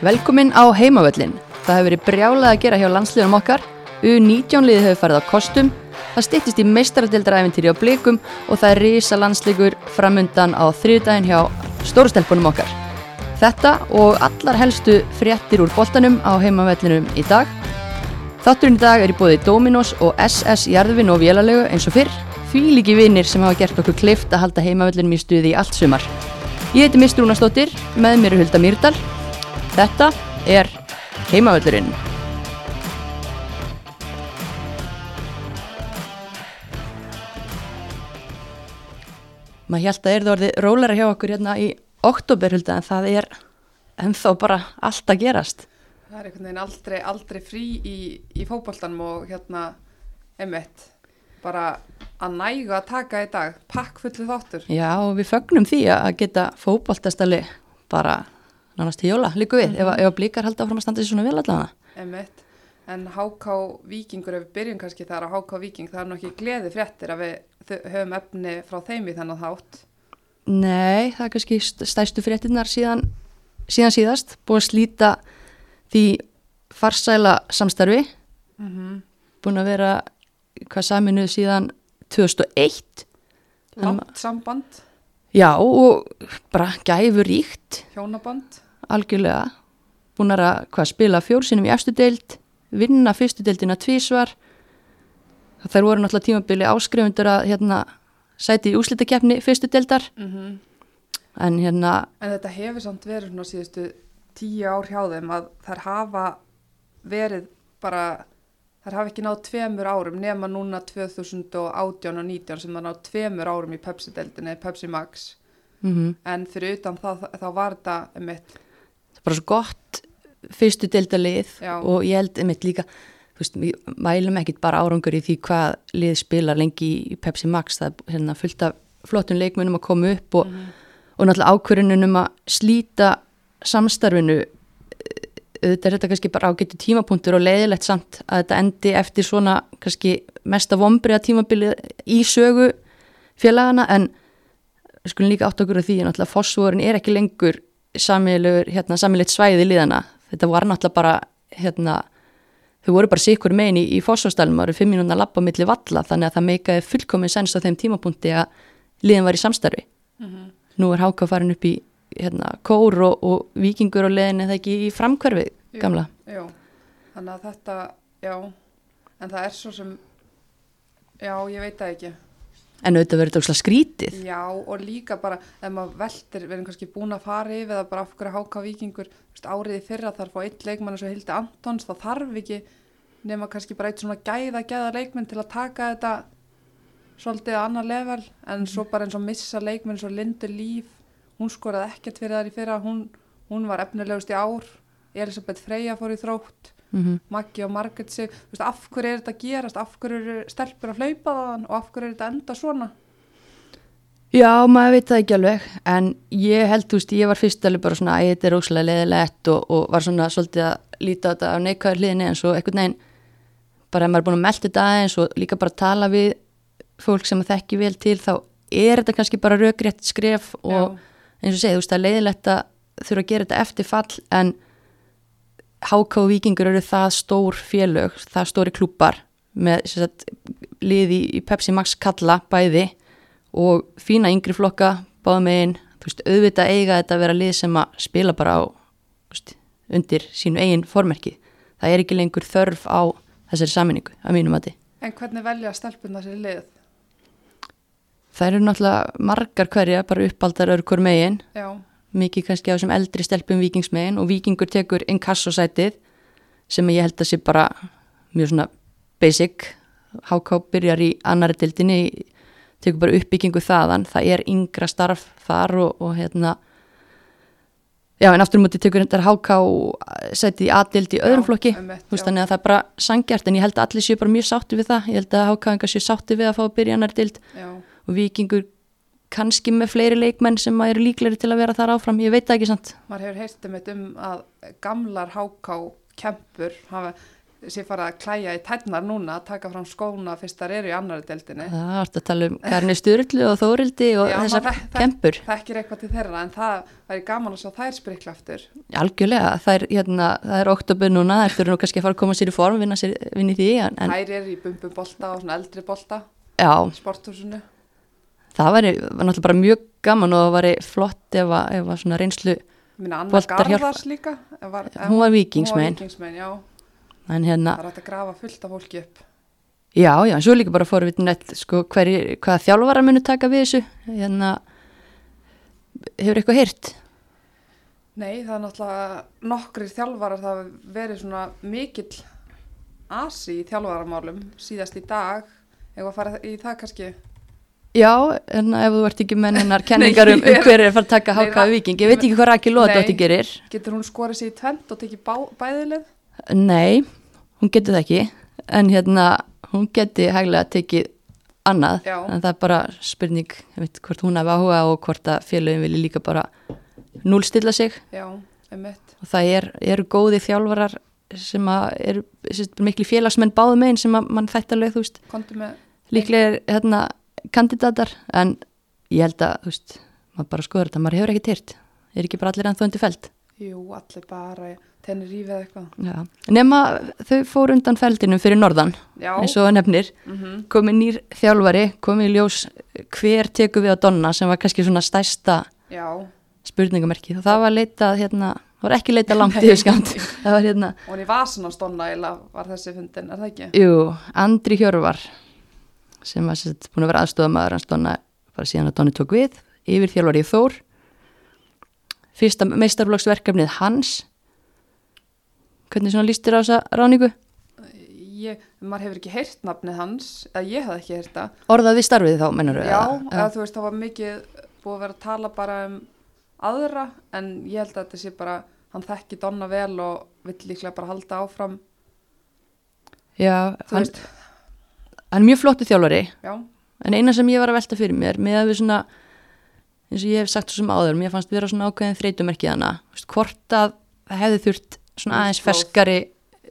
Velkomin á heimavöllin. Það hefur verið brjálað að gera hjá landsliðunum okkar. U19 liðið hefur farið á kostum. Það styttist í meistaradildaræfintýri á blikum og það er risa landslikur framundan á þriðdægin hjá stórustelpunum okkar. Þetta og allar helstu fréttir úr boltanum á heimavöllinum í dag. Þátturinn í dag er í bóði Dominos og SS Jarðvin og Vélalegu eins og fyrr. Því líki vinnir sem hafa gert okkur kleift að halda heimavöllinum í stuði í allt sumar. Ég heiti Mr. Rúnastóttir, með mér er Hulda Mýrdal. Þetta er heimavöllurinn. Maður held að er það orðið rólara hjá okkur hérna í oktober Hulda en það er ennþá bara allt að gerast. Það er einhvern veginn aldrei, aldrei frí í, í fókbaltanum og hérna emitt bara að næga að taka í dag pakk fullu þáttur. Já við fögnum því að geta fókbaltastali bara nánast í jóla líku við mm -hmm. ef, ef blíkar halda áfram að standa sér svona vel allavega. En HK Víkingur ef við byrjum kannski þar á HK Víking það er nokkið gleði fréttir að við höfum efni frá þeim í þennan þátt. Nei það er kannski stæstu fréttinnar síðan, síðan síðast búið að slíta því farsæla samstarfi mm -hmm. búin að vera hvað saminuð síðan 2001 Langt samband Já og bara gæfur ríkt Hjónaband Algjörlega búin að hvað, spila fjórsinum í eftir deild vinna fyrstu deildina tvísvar þær voru náttúrulega tímabili áskrifundur að hérna, sæti í úslítakefni fyrstu deildar mm -hmm. en hérna En þetta hefur samt verið svona síðustu tíu ár hjá þeim að þær hafa verið bara þær hafa ekki náð tveimur árum nema núna 2018 og 19 sem það náð tveimur árum í Pepsi-deldinni, Pepsi Max mm -hmm. en fyrir utan það, þá var þetta er bara svo gott fyrstu deildalið og ég held einmitt líka þú veist, við mælum ekkit bara árangur í því hvað lið spilar lengi í Pepsi Max. Það er hérna, fullt af flottun leikmunum að koma upp og, mm og náttúrulega ákverðunum að slíta samstarfinu auðvitað er þetta kannski bara ágættu tímapunktur og leiðilegt samt að þetta endi eftir svona kannski mesta vombriða tímabili í sögu félagana en við skulum líka átt okkur á því að náttúrulega fósvorin er ekki lengur samilegt hérna, svæði líðana þetta var náttúrulega bara hérna, þau voru bara sikur megin í, í fósvostælum ára fimm mínúna lappa millir valla þannig að það meikaði fullkomið sens á þeim tímapunkti að líðan var í samstarfi. Mm -hmm. nú er Háka farin upp í hérna, kór og, og vikingur og leðin eða ekki í framkverfi gamla? já, þannig að þetta já, en það er svo sem já, ég veit það ekki en auðvitað verður þetta ósláð skrítið já, og líka bara, ef maður veldir við erum kannski búin að fara yfir það bara af hverju háka vikingur, áriði fyrra þarf á eitt leikmann eins og Hildi Antons þá þarf ekki nema kannski bara eitt svona gæða, gæða leikmenn til að taka þetta svolítið annar level en svo bara eins og missa leikmenn eins og Lindur Líf hún skoraði ekkert fyrir þar í fyrra hún, hún var efnilegust í ár Elisabeth Freyja fór í þrótt mm -hmm. Maggi og Marget sig veist, af hverju er þetta að gerast, af hverju eru stelpur að hlaupa það og af hverju er þetta enda svona? Já, maður veit það ekki alveg en ég held, þú veist, ég var fyrst alveg bara svona að þetta er óslega leðilegt og, og var svona svolítið að líta á þetta á neikvæður hliðinni en svo einhvern veginn bara ef maður er búin að melda þetta aðeins og líka bara tala við fólk sem það þekki vel til þá er þetta kannski bara raugrétt skref og Já. eins og segið, þú veist, það er leiðilegt að þurfa að gera þetta eftir fall en HK og Vikingur eru það stór félög, það stóri klúpar með sagt, liði í Pepsi Max kalla bæði og fína yngri flokka báða megin, þú veist, auðvitað eiga þetta að vera lið sem að spila bara á veist, undir sínu eigin formerki, það er ekki lengur þörf á þessari saminningu, að mínum að þið En hvernig velja stelpuna sér lið? það eru náttúrulega margar hverja bara uppaldar öru hver megin Já. Mikið kannski á þessum eldri stelpum vikingsmegin og vikingur tekur inkassosætið sem ég held að sé bara mjög svona basic. HK byrjar í annari dildinni tekur bara uppbyggingu þaðan. Það er yngra starf þar og, og hérna já en aftur mútið tekur þetta HK sætið í aðdild í öðrum já, flokki veist, þannig að það er bara sangjart en ég held að allir séu bara mjög sátti við það. Ég held að HK enga séu sátti við að fá að byrja annari dild já. Og vikingur kannski með fleiri leikmenn sem eru líkleri til að vera þar áfram, ég veit það ekki sant maður hefur heyrst um að gamlar háká kempur hafa sé fara að klæja í tætnar núna að taka fram skóna fyrst þar eru í annari deildinni. Það vart að tala um Karni Sturlu og Þórildi og Já, þessar þek- kempur það er ekki eitthvað til þeirra en það væri gaman að sjá þær sprikla aftur. Algjörlega, það er, hérna, það er oktober núna, það þurfa nú kannski að fara að koma sér í form vinna, sér, vinna í því en, en þær eru í bumbum bolta og svona eldri bolta já, sporthúsinu það væri, var náttúrulega bara mjög gaman og það væri flott ef að, ef að svona reynslu var, ef- Hún var já, en hérna, það er hægt að grafa fullt af fólki upp. Já, já, en svo líka bara fórvitin sko, hverju, hvaða þjálfara munu taka við þessu? Hérna hefur eitthvað heyrt? Nei, það er náttúrulega nokkrir þjálfarar það verið svona mikill asi í þjálfaramálum síðast í dag. Ef að fara í það kannski Já, en ef þú ert ekki með hennar kenningar um, um ég- hver er að fara að taka háka Ra- viking, ég veit ekki hvað Raki Lóðdóttir gerir. Getur hún skorið sér í tvent og tekið bæðilið Nei, hún getur það ekki. En hérna, hún geti hæglega tekið annað. Já. en það er bara spurning ég veit, hvort hún hafi áhuga og hvort að félögin vilji líka bara núlstilla sig. Já, og það er, eru góði þjálfarar sem að eru miklu félagsmenn báðum einn sem að mann þætti alveg, þú veist, líklega er hérna kandidatar en ég held að, þú veist, maður bara skoður þetta, maður hefur ekkert hýrt, er ekki bara allir ennþá undir feld jú, allir bara tennir rífið eða eitthvað. Nema þau fóru undan feldinum fyrir norðan já, eins og nefnir. Mm komið nýr þjálfari, komið í ljós hver tekur við á Donna sem var kannski svona stærsta já. spurningamerki og það var leitað hérna, það var ekki leitað langt yfir skamt það var hérna, og hann í vasan á stonna eila var þessi fundin, er það ekki? jú, Andri Hjörvar sem var sett, búin að vera aðstofamaður hans Donna bara síðan að Donni tók við. Yfir þjálfari í Þór. Fyrsta meistarflokksverkefnið hans. Hvernig svona lístir á þessa ráningu Ég, maður hefur ekki heyrt nafnið hans eða ég hef ekki heyrt það. Orðað við starfið þá, mennur Já, eða þú veist, það var mikið búið að vera að tala bara um aðra, en ég held að þetta sé bara, hann þekki Donna vel og vill líklega bara halda áfram, já þú hann, veist, hann er mjög flottu þjálfari. Já, en eina sem ég var að velta fyrir mér með að við svona eins og ég hef sagt sem áður mér fannst vera svona ákveðin þreytumerkið hana hvort að það hefði þurft svona aðeins ferskari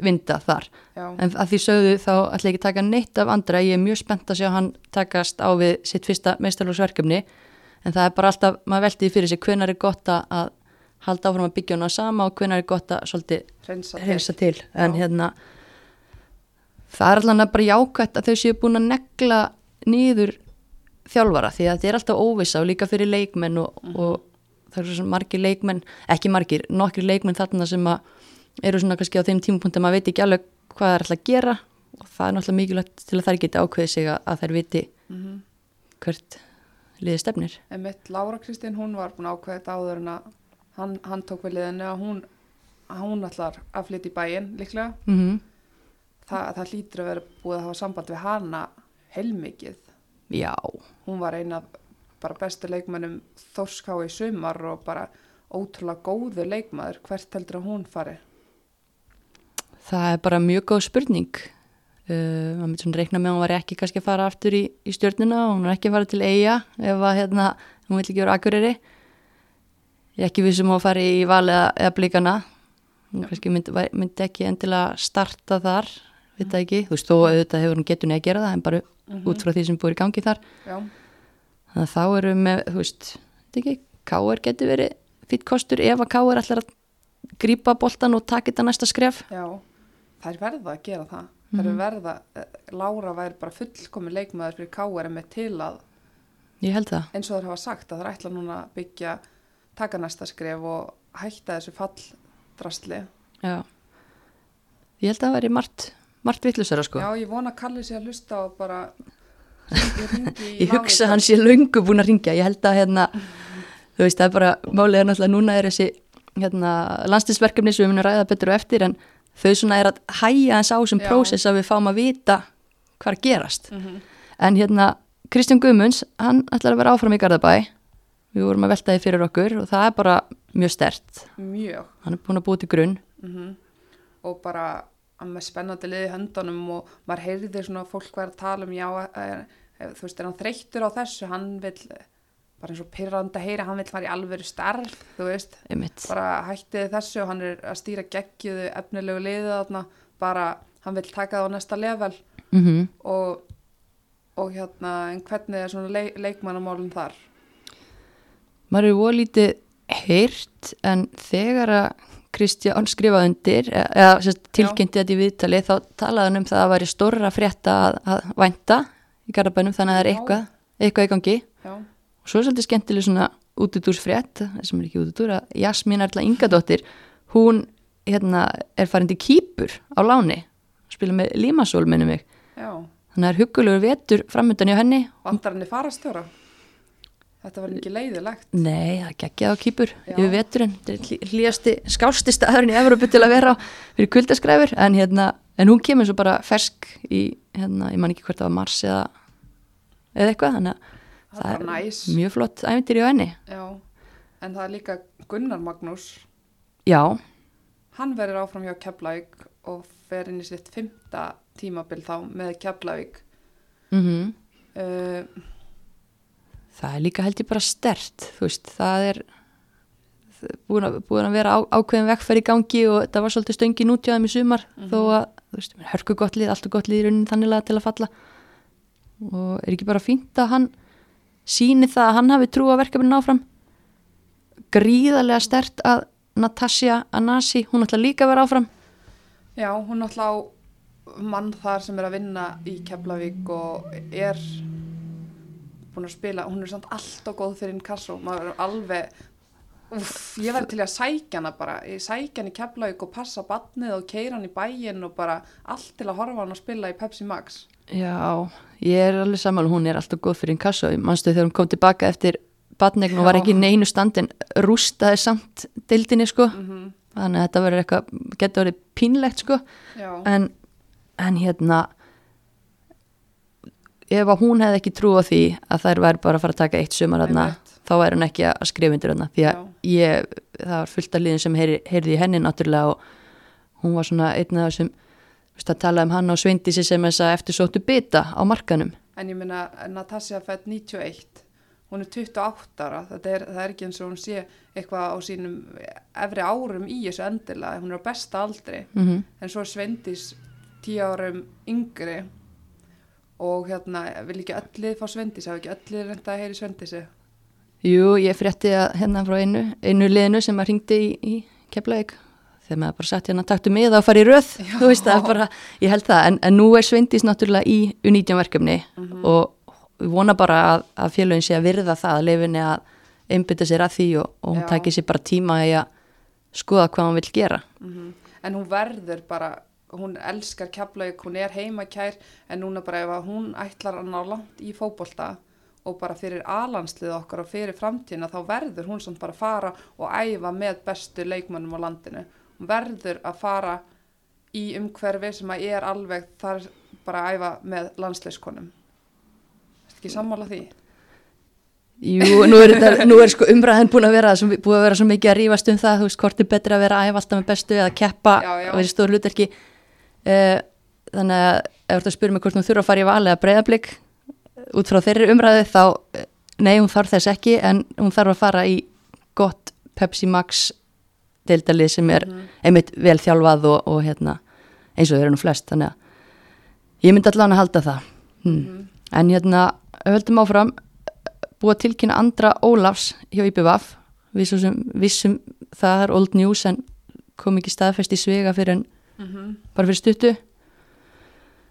vinda þar. Já, en að því sögðu þá ætla ekki taka neitt af andra. Ég er mjög spennt að sjá hann takast á við sitt fyrsta meistarlóksverkefni en það er bara alltaf, maður veltiði fyrir sig hvenar er gott að halda áfram að byggja hana sama og hvenar er gott að svolítið reynsa reynsa til. En hérna það er allan að bara jákvætt að þau séu búin að negla nýður þjálfara því að þetta er alltaf óvissa og líka fyrir leikmenn og, Mhm. og það eru svona margir leikmenn ekki margir, nokkri leikmenn þarna sem að eru svona kannski á þeim tímapunkti að veit ekki alveg hvað það er alltaf að gera og það er náttúrulega mikilvægt til að þær geti ákveðið sig að, þær viti Mhm. hvert liði stefnir Einmitt, Lára Kristín, hún var búin að ákveða þetta áður en að hann, hann tók við liðinu að hún, hún ætlar að flytja í bæinn líklega. mm Þa, það hlýtur að vera búið að hafa samband við hana heilmikið. Já, Hún var eina bara bestu leikmennum Þórská í sumar og bara ótrúlega góðu leikmaður. Hvert heldur að hún fari? Það er bara mjög góð spurning. Uh, maður myndi svona reikna með að hún var ekki kannski að fara aftur í, í stjórnuna og hún var ekki að fara til eiga ef að hérna, hún vill ekki vera akureyri. Ég er ekki vissum að fara í val eða, eða blíkana. Hún kannski myndi, myndi ekki endilega starta þar, veit það ekki. Þú veist, þó auðvitað hefur hún getunni að gera það en bara út frá því sem búið í gangi þar. Já, Þannig að þá eru með, þú veist, veit ekki, Káur getur verið fýtt kostur ef að Káur ætlar að grípa boltan og taka þetta næsta skref. já. Það er verða að gera það. Það er verða, eh, Lára væri bara fullkomi leikmaður fyrir K.R. með til að Ég held það. eins og þeir hafa sagt að það ætla núna að byggja taka næsta skref og hætta þessu falldrasli. Já. Ég held að það væri margt, margt vittlusara sko. Já, ég vona að Kalli sé að hlusta og bara ég ég hugsa hann sé löngu búin að ringja. Ég held að hérna, þú veist, það er bara, málið er náttúrulega núna er þessi hérna, landstinsverkefni sem við munum ræða betur og eftir en þau svona er að hæja hans á Já. prósess að við fáum að vita hvað er að gerast. Mhm. En hérna, Kristján Guðmunds, hann ætlar að vera áfram í Garðabæ. Við vorum að velta því fyrir okkur og það er bara mjög stert. Mjög. Hann er búin að búið til grunn. Mm Og bara hann með spennandi liði höndunum og maður heyrði svona fólk vera að tala um já, er, þú veist, er hann þreyttur á þessu, hann vil bara eins og pyrrandi að heyra, hann vil fara í alvöru starf, þú veist, Einmitt. bara hættið þessu og hann er að stýra geggjuðu efnilegu liðið þarna, bara hann vil taka það á næsta level. Mm -hmm. og, og hérna en hvernig er svona leik, leikmannamálun þar? Maður er volítið heyrt en þegar að Kristján skrifaði undir e- eða tilkynnti þetta í viðtali þá talaði hann um það að væri stóra frétta að, að vænta í Garabænum þannig að það er eitthvað, eitthvað í gangi. Já, og svo er svolítið skemmtileg svona útudúrsfrétt, sem er ekki útudúr að Jasmín Erla Ingadóttir hún hérna, er farin til Kýpur á láni, spila með Límasól minnum mig, já, þannig að það er hugulegur vetur framöndan hjá henni. Vandar henni farastjóra Þetta var ekki leiðilegt Nei, það geggjaði á Kýpur yfir veturinn, þetta er hlý- hlýjasti skásti staðurinn í Evropu til að vera á fyrir kuldaskræfur, en hérna en hún kemur svo bara fersk í hérna, ég man ekki hvort það var mars eða eða eitthvað, þannig að Það er bara næs. mjög flott æfintir í henni. Já, en það er líka Gunnar Magnús. Já, Hann verður áfram hjá Keflavík og fer inn í sitt fymta tímabil þá með Keflavík. Mhm. Uh, það er líka held ég bara stert þú veist, það er búin að, búin að vera á, ákveðin vekkferð í gangi og það var svolítið stöngin útjáðum í sumar Mhm. þó að, þú veist, hörku gott lið allt og gott lið í raunin þanniglega til að falla. Og er ekki bara fínt að hann síni það að hann hafi trú að verkefnin áfram? Gríðarlega stert að Natasja Anasi, hún ætla líka að vera áfram. Já, hún náttúrulega á mann þar sem er að vinna í Keflavík og er búin að spila, hún er samt alltaf góð fyrir Inkasso, maður er alveg Úff, ég verði til að sækja hana bara, ég sækja hana í Keflavík og passa badnið og keira hann í bæinn og bara allt til að horfa hann að spila í Pepsi Max. Já, ég er alveg saman hún er alltaf góð fyrir Inkasso. Mannstu þegar hún kom tilbaka eftir batnegn og var ekki neinu standin rústaði samt dildinni sko. Mm þannig að þetta verður eitthvað, getur verið pínlegt sko. En, en hérna ef að hún hefði ekki trú á því að þær væri bara að fara að taka eitt sumar Einmitt. þá væri hún ekki að skrifa undir þarna því að ég, það var fullt af liðin sem heyri, heyrði í henni náttúrulega og hún var svona einn af þessum að tala um hann á Sveindísi sem þess að eftir sóttu bita á markanum en ég minna Natasja fætt 91, hún er 28 ára, er, það er ekki eins og hún sé eitthvað á sínum efri árum í þessu endilega, hún er á besta aldri. mm -hmm. en svo Svendís tíu árum yngri og hérna vil ekki öllið fá Svendís hafa ekki öllið reynda að heyri Svendísi Jú, ég frétti að hérna frá einu, einu liðinu sem að ringdi í, í Keflavík þegar maður bara sagt hérna taktu það að fara í röð Já. þú veist það bara, ég held það en, en nú er Sveindís náttúrulega í U19 verkefni Mhm. og við vona bara að, að félagin sé að virða það að leifinni að einbytta sér að því og, og hún Já. tækir sér bara tíma í að skoða hvað hún vil gera Mhm. en hún verður bara hún elskar keflaug, hún er heimakær en núna bara ef að hún ætlar að ná langt í fótbolta og bara fyrir alanslið okkar og fyrir framtíðina þá verður hún samt bara að fara og æfa með bestu leikmönnum á landinu hún verður að fara í umhverfi sem að er alveg þar bara að æfa með landsleiskonum Ertu ekki sammála því? Jú, nú er, þetta, nú er sko umræðin búin að vera svo, búin að vera svo mikið að rífast um það þú veist, hvort er betra að vera að æfa alltaf með bestu eða keppa Já, já. og vera hlutverki uh, þannig að ef þú ert að spyrja mig hvort hún þurfa að fara í val eða breyðablík út frá þeirri umræðu þá eh, nei, hún þarf þess ekki en hún þarf að fara í gott Pepsi Max deildalið sem er Mhm. einmitt vel þjálfað og, og hérna, eins og þeir eru nú flest þannig að ég myndi allan að halda það hmm. Mhm. en hérna, höldum áfram búið að tilkynna Andra Ólafs hjá IPVAF við sem vissum það er old news en kom ekki staðfest í svega fyrir en Mm bara fyrir stuttu.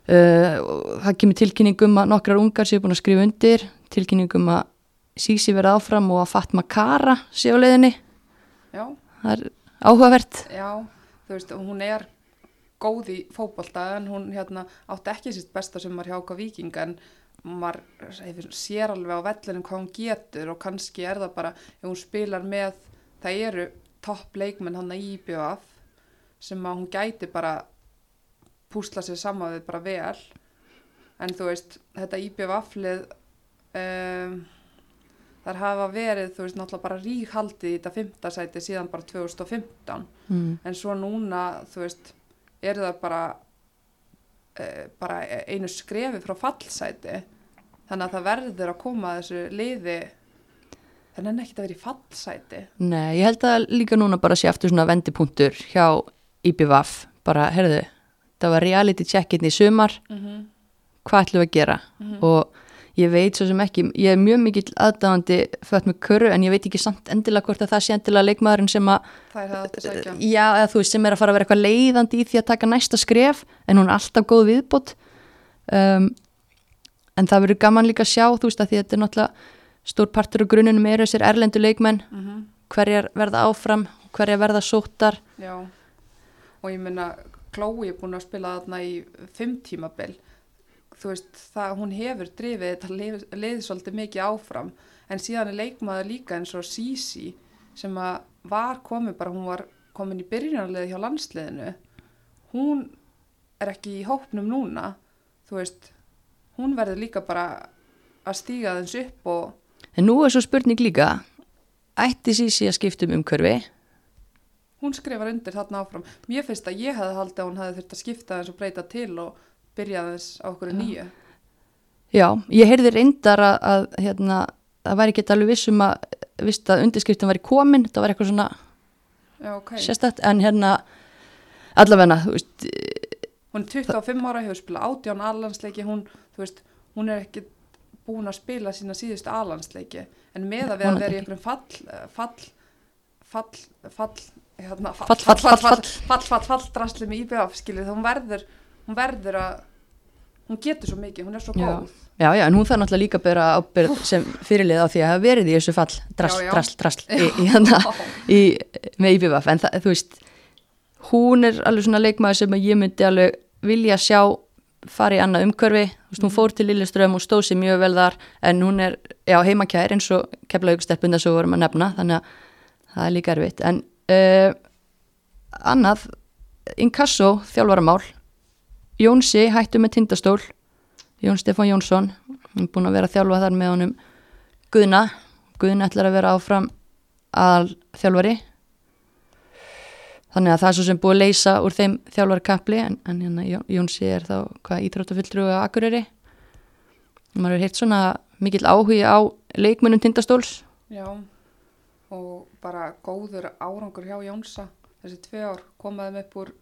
Uh, það kemur tilkynningum að nokkrar ungar séu búin að skrifa undir tilkynningum að Sísi verða áfram og að Fatma Kara sé á leiðinni. Já, það er áhugavert. Já, þú veist, hún er góð í fótbolta en hún hérna átti ekki sitt besta sem var hjá okkar viking en maður hefur- sér alveg á vellinu hvað hún getur og kannski er það bara ef hún spilar með, það eru topp leikmenn hann í IBF sem að hún gæti bara púsla sér saman við bara vel. En þú veist, þetta IBF-lið um, þar hafa verið, þú veist, náttúrulega bara ríkhaldið í þetta fymtasæti síðan bara 2015 mm. en svo núna, þú veist, eru það bara, uh, bara einu skrefi frá fallsæti. Þannig að það verður að koma að þessu liði þannig að ekki að vera í fallsæti. Nei, ég held að líka núna bara sé aftur svona vendipunktur hjá IPVAF bara, herðu, það var reality check-in í sumar. Mm -hmm. hvað ætlum við að gera? Mhm. og ég veit svo sem ekki ég er mjög mikill aðdáðandi fött með körru en ég veit ekki samt endilega hvort að það sé endilega leikmaðurinn sem að já, eða þú veist, sem er að fara að vera eitthvað leiðandi í því að taka næsta skref en hún er alltaf góð viðbót. Um, en það verður gaman líka að sjá þú veist að því að þetta er náttúrulega stór partur af grunnunum eru þessir erlendu leikmenn. Mm -hmm. hverjar verða áfram, hverjar verða sóttar. Já, og ég minna Chloe er búin að spila þarna í fimm tímabil. Þú veist, það, hún hefur drifið þetta lið svolítið mikið áfram. En síðan er leikmaður líka eins og Sisi sem að var komið bara, hún var komin í byrjunarliði hjá landsliðinu. Hún er ekki í hópnum núna. Þú veist, hún verður líka bara að stíga þess upp og en nú er svo spurning líka. Ætti sísi að skipta um umhverfi hún skrifar undir þarna áfram. Mér finnst að ég hefði haldið að hún hefði þurft að skipta þess og breyta til og byrja þess á okkur nýju. Já, ég heyrði reyndar að, að hérna, það væri ekki alveg vissum að vist að undirskriftin væri komin. Það var eitthvað svona Já, ok. sérstætt en hérna allavegna, þú veist Hún er 25 ára, hefur spilað átján alhansleiki, hún, þú veist, hún er ekki búin að spila sína síðustu alhansleiki, en með að vera í einhverjum fall, fall, fall, fall, hérna, Fall, fall, fall, fall. fall, fall, fall, drasli með IBF, skiljið, hún verður, hún verður að, hún getur svo mikið, hún er svo góð. Já, já, en hún þarf náttúrulega líka að bera ábyrð sem fyrirlið á því að hafa verið í þessu fall drasl, Já, já. drasl, drasl í, í, hana, í, með IBVF en það, þú veist hún er alveg svona leikmaður sem að ég myndi alveg vilja sjá fara í annað umhverfi, þú veist, hún fór til Lilleström og stóð sér mjög vel þar en hún er, já, heimakær eins og keflaugsteppunda svo vorum að nefna, þannig að það er líka erfitt, en uh, annað Inkasso, þjálfaramál. Jónsi hættu með tindastól. Jón Stefán Jónsson hann er búin að vera að þjálfa þar með honum. Guðna, Guðna ætlar að vera áfram að þjálfari. Þannig að það er svo sem búið að leysa úr þeim þjálfari kapli en, en hérna, Jón- Jónsi er þá hvað íþróttafulltrú að Akureyri. Maður er heilt svona mikill áhugi á leikmunum tindastóls Já, og bara góður árangur hjá Jónsa, þessi tvei ár komaðum upp úr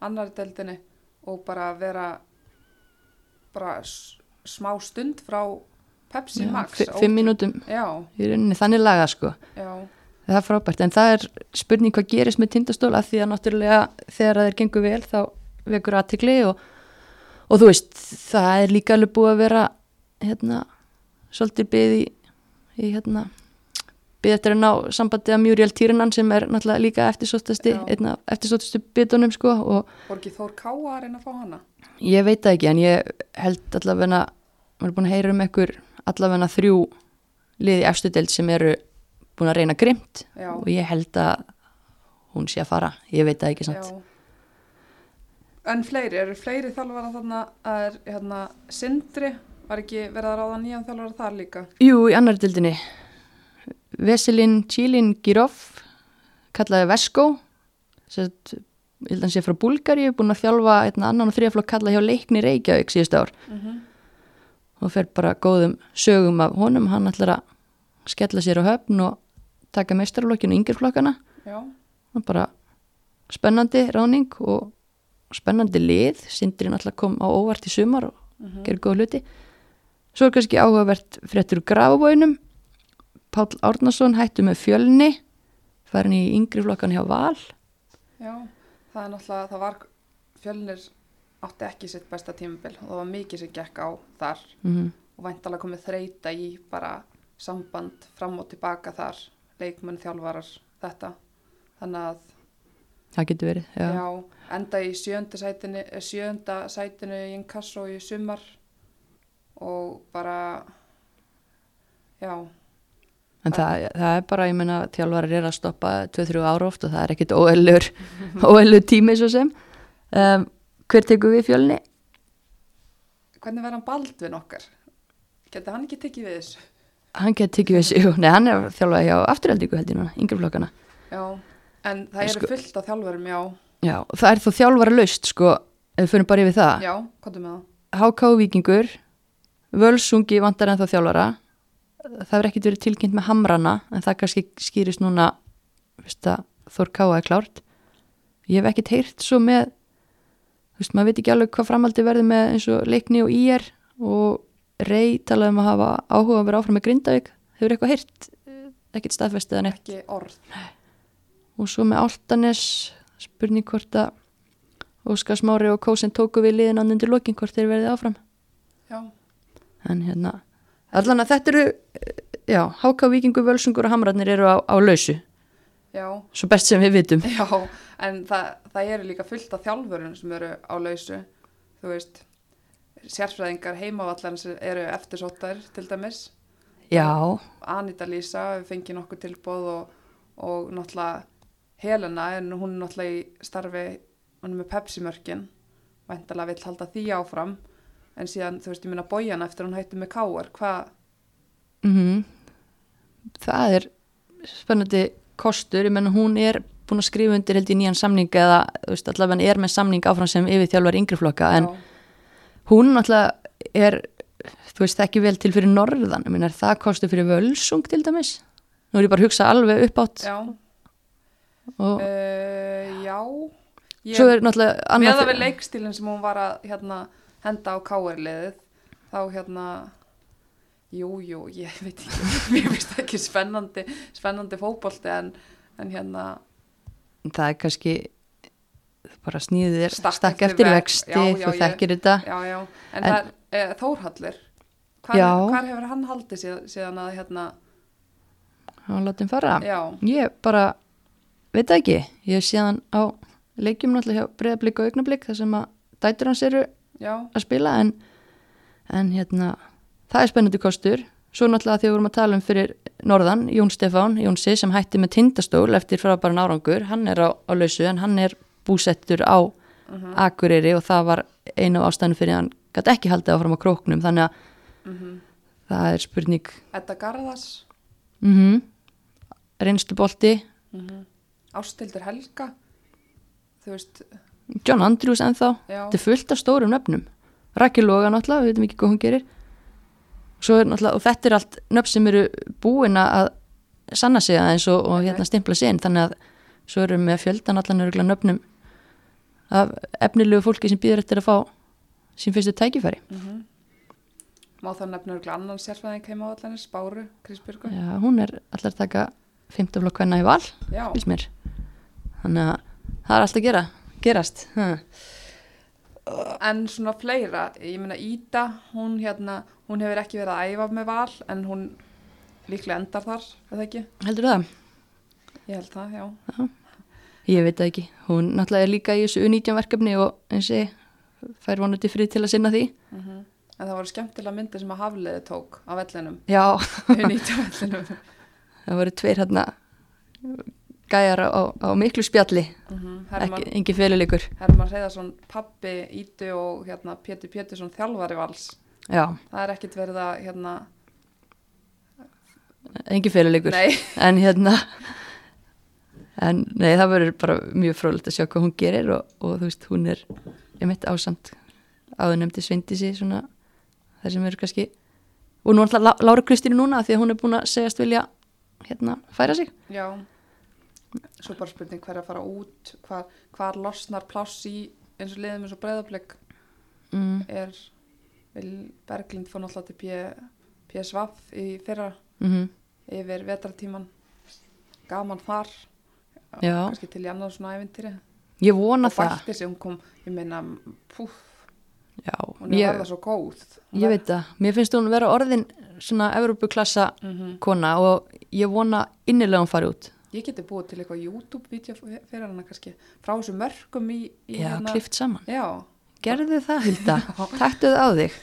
annari deldinni og bara vera bara smá stund frá Pepsi Já, Max. fi- fimm mínútum í rauninni þannig laga sko já, það er frábært en það er spurning hvað gerist með tindastól af því að náttúrulega þegar það er gengur vel þá vekur aðtikli og, og þú veist það er líka alveg búið að vera hérna svolítið byggð í, í hérna byggð eftir að ná sambandið að Muriel Týrinan sem er náttúrulega líka eftirsóttasti eftirsóttastu bitunum sko ekki Þór Káa að reyna að fá hana? ég veit það ekki en ég held allavega maður er búin að heyra um einhver allavega þrjú liði efstu deild sem eru búin að reyna grimt Já, og ég held að hún sé að fara, ég veit það ekki samt já. En fleiri, eru fleiri þjálfara þarna að er hérna Sindri, var ekki verið að ráða nýjan þjálfara þar líka? Jú, í annar dildinni Veselin Čílin Girov kallaði Vesko Sett, ég held að hann sé frá Búlgari búin að þjálfa einn annan og þriðaflokk kalla hjá leikni Reykjavík síðust ár. Mm -hmm. og fer bara góðum sögum af honum, hann ætlar að skella sér á höfn og taka meistarflokkinu yngirflokkana. Og bara spennandi ráning og spennandi lið. Sindri náttúrulega kom á óvart í sumar og mm gerir góð hluti. Svo er kannski áhugavert fréttur grafabóinum Páll Árnason hættu með fjölni farin í yngri flokkan hjá Val já, það er náttúrulega, það var fjölnir átti ekki sitt besta tímabil og það var mikið sem gekk á þar mm og væntalega komið þreita í bara samband fram og tilbaka þar, leikmenn, þjálfarar, þetta. Þannig að, það getur verið já. já, enda í sjönda sætinu, eh, sjönda sætinu í Inkasso í sumar og bara, já, en það, það er bara, ég meina þjálfarar er að stoppa 2-3 ára oft og það er ekkit óellur óellur tími svo sem um, hver tekur við fjölni? hvernig verður hann Baldvin okkar? Geti hann ekki tekið við þessu? hann getur tekið við sig, nei hann er þjálfað hjá afturheldingu held ég núna, yngri flokkana Já, en það eru Sko- fullt af þjálfurum, já, já, það er þó þjálfara laust sko, ef við fyrir bara yfir það já, hvað er með það? HK Víkingur Völsungi vantar ennþá þjálfara það verður ekkert verið tilkynnt með hamrana en það kannski skýrist núna Þór Káa er klárt. Ég hef ekkert heyrt svo með þú veist, maður veit ekki alveg hvað framaldi verður með eins og leikni og ír og rey talaði um að hafa áhuga að vera áfram með Grindavík. Hefur eitthvað heyrt, ekkert staðfestið en ekki orð. Og svo með Altanes spurning hvort að Óskar Smári og Kósen tóku við liðin andur lokin hvort þeir verði áfram? Já, en hérna, allan að þetta eru já, Háka, Víkingur, Völsungur og Hamrarnir eru á, á lausu. Já, svo best sem við vitum. Já en það, það eru líka fullt af þjálfurinn sem eru á lausu. Þú veist sérfræðingar heimavallarins eru eftirsóttar til dæmis. Já, Anita Lísa við fengið nokkuð tilbóð og, og náttúrulega Helena en hún er náttúrulega í starfi hún er með Pepsi-mörkin. Væntalega vill halda því áfram en síðan þú veist ég minna bójan eftir hún hætti með káar hvað, mm það er spennandi kostur, ég menna hún er búin að skrifa undir held í nýjan samning eða veist, allavega er með samning áfram sem yfir þjálfar yngri flokka en já, hún náttúrulega er þú veist ekki vel til fyrir norðan. Ég meina er það kostur fyrir völsung til dæmis? Nú er ég bara að hugsa alveg upp átt já, og uh, já. Ég, svo er náttúrulega annað það við leikstílinn sem hún var að hérna, henda á káarliðið þá hérna jú, jú, ég veit ekki mér finnst það ekki spennandi spennandi fótbolti en, en hérna. Það er kannski bara snýðið er Stakk eftir vexti, þú þekkir þetta. Já, já, en, En- það er e, Þórhallur hvar, hvar hefur hann haldið síðan, síðan að hérna, og látum fara. Já, ég bara, veit ekki. Ég sé hann á leikjum náttúrulega breyðablík og augnablík þar sem að dætur hans eru já, að spila en, en hérna það er spennandi kostur. Svo náttúrulega þegar við vorum að tala um fyrir norðan Jón Stefán, Jónsi sem hætti með tindastól eftir frábæran árangur, hann er á, á lausu en hann er búsettur á Mhm. Akureyri og það var einu ástæðan fyrir hann gæti ekki haldið áfram á króknum þannig að mhm. það er spurning. Edda Garðas mm -hmm. reynslubolti mm Ástildur Helga. Þú veist, John Andrews ennþá. Já, þetta er fullt af stórum nöfnum. Rakel Loga náttúrulega, við veitum ekki hvað hún gerir. Er náttúrulega, og þetta er allt nöfn sem eru búin að sanna sig aðeins og, og hérna stimpla sig inn. Þannig að svo erum við með fjöldan allan örgulega nöfnum af efnilegu fólki sem býður eftir að fá sín fyrstu tækifæri. Mm má það örgulega annan sérfæðing heima á allanir, Spáru, Krisbjörgu Já, hún er allar að taka 15 flokk hvenna í val, fyrst mér. Þannig að það er allt að gera gerast? Ha. en svona fleira ég meina Ída, hún hérna hún hefur ekki verið að æfa með val en hún líklega endar þar eða ekki, heldur það? ég held það, já. Ég veit það ekki, hún náttúrulega er líka í þessu U19 verkefni og eins og fær vonandi frið til að sinna því. Mm en það voru skemmtilega myndir sem að Hafliði tók á vellinum, Já, unýta vellinum. Það voru tveir hérna gæjar á, á miklu spjalli. Mm -hmm. Engi féluleikur Herman Reyðarsson, pappi Ídu og hérna Pétur Pétursson þjálfari vals. Já, það er ekkit verið að hérna, engi nei, en hérna en nei, það verður bara mjög frólægt að sjá hvað hún gerir og, og þú veist, hún er einmitt ásamt áður nefndi Sveindísi svona það sem eru kannski og nú alltaf Lára Kristínu núna því að hún er búin að segjast vilja hérna færa sig. Já svo bara spurning hver að fara út hvar, hvar losnar pláss í eins og liðum eins og breyðablik mm, er vil Berglind fór náttúrulega til PSVaf í fyrra mm yfir vetratíman gaman þar. Já. kannski til í annað svona ævintýri. Ég vona og það. bætti sig, hún kom, ég meina púf, Já, hún er verða svo góð. ég veit það. Mér finnst hún vera orðin svona Evrópuklassa mm kona og ég vona innilega hún fari út ég geti búið til eitthvað YouTube-vídeó fyrir hana kannski, frá þessu mörgum í, í Já, klift saman. Já, Gerðu það, Hulda, taktu það á þig.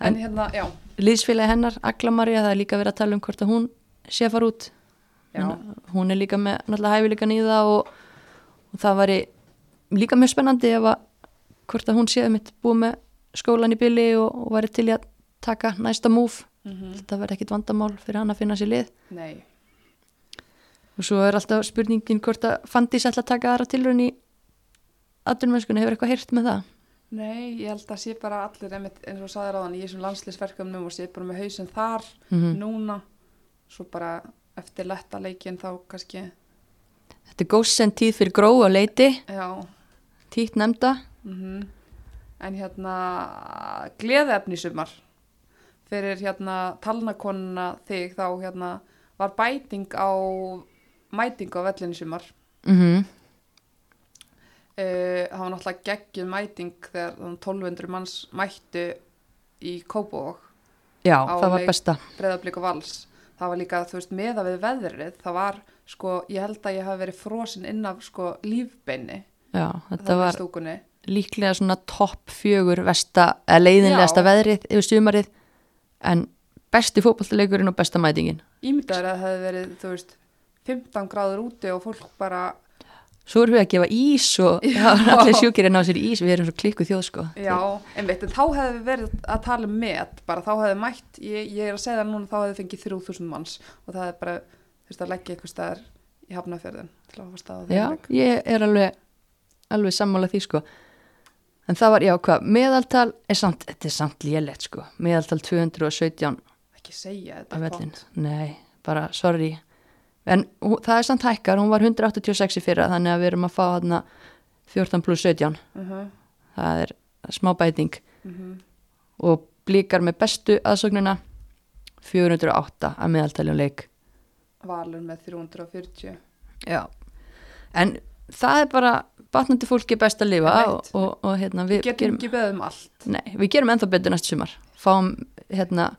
En hérna, já, Lýsfélagi hennar, Agla Maria, það er líka verið að tala um hvort að hún sé að fara út. Að hún er líka með náttúrulega hæfileikan í það og, og það væri líka mjög spennandi ef að hvort að hún séð mitt búið með skólan í byli og, og væri til að taka næsta múf mm þetta verði ekkit vandamál fyrir hann að finna sér lið. Nei, og svo er alltaf spurningin hvort að Fandís ætla að taka aðra tilraun í aðdunmennskunni, hefur eitthvað heyrt með það? nei, ég held að sé bara allir einmitt, eins og saðir á þann í þessum landslisverkefnum og sé bara með hausinn þar Mm núna, svo bara eftir letta leikin þá kannski Þetta er góðsend tíð fyrir gróa leiti. Já, títt nefnda. Mm en hérna gleðefni sumar. Fyrir hérna talnakonuna þig þá hérna var bæting á mæting á vellinu sumar. Mm Uh, það var náttúrulega geggjum mæting þegar 1200 manns mættu í Kópavók já, það var besta. Breyðablík og vals. Það var líka, þú veist, meða við veðrið það var, sko, ég held að ég hafi verið frosin inn af, sko, lífbeini. Já, þetta var stúkunni. líklega svona topp fjögur leiðinlegasta veðrið yfir sumarið en besti fótballleikurinn og besta mætingin. Ímyndaður að það hefði verið, þú veist 15 gráður úti og fólk bara svo erum við að gefa ís og Já. allir sjúkir er ná sér ís við erum svo klikku þjóð sko. Já, einmitt, en þá hefði við verið að tala um met, bara þá hefði mætt ég, ég er að segja það núna, þá hefði fengið 3000 manns og það hefði bara, þú veist, að leggja eitthvað staðar í hafnafjörðin til að hafa stað á þeim já, ég er alveg alveg sammála því sko. En það var, já, hvað, meðaltal er samt, þetta er samt lélegt sko. Meðaltal 217 ekki segja þetta er nei, bara sorry en það er samt hækkar, hún var 186 í fyrra þannig að við erum að fá hérna 14 pluss 17 Mhm, það er smá bæting. Mhm. og blíkar með bestu aðsögnuna 408 að meðaltaljum leik. Valur með 340 já. En það er bara batnandi fólki best að lifa og, og, og hérna við getum gerum, ekki beðum allt. Nei, við gerum ennþá betur næstu sumar. Fáum hérna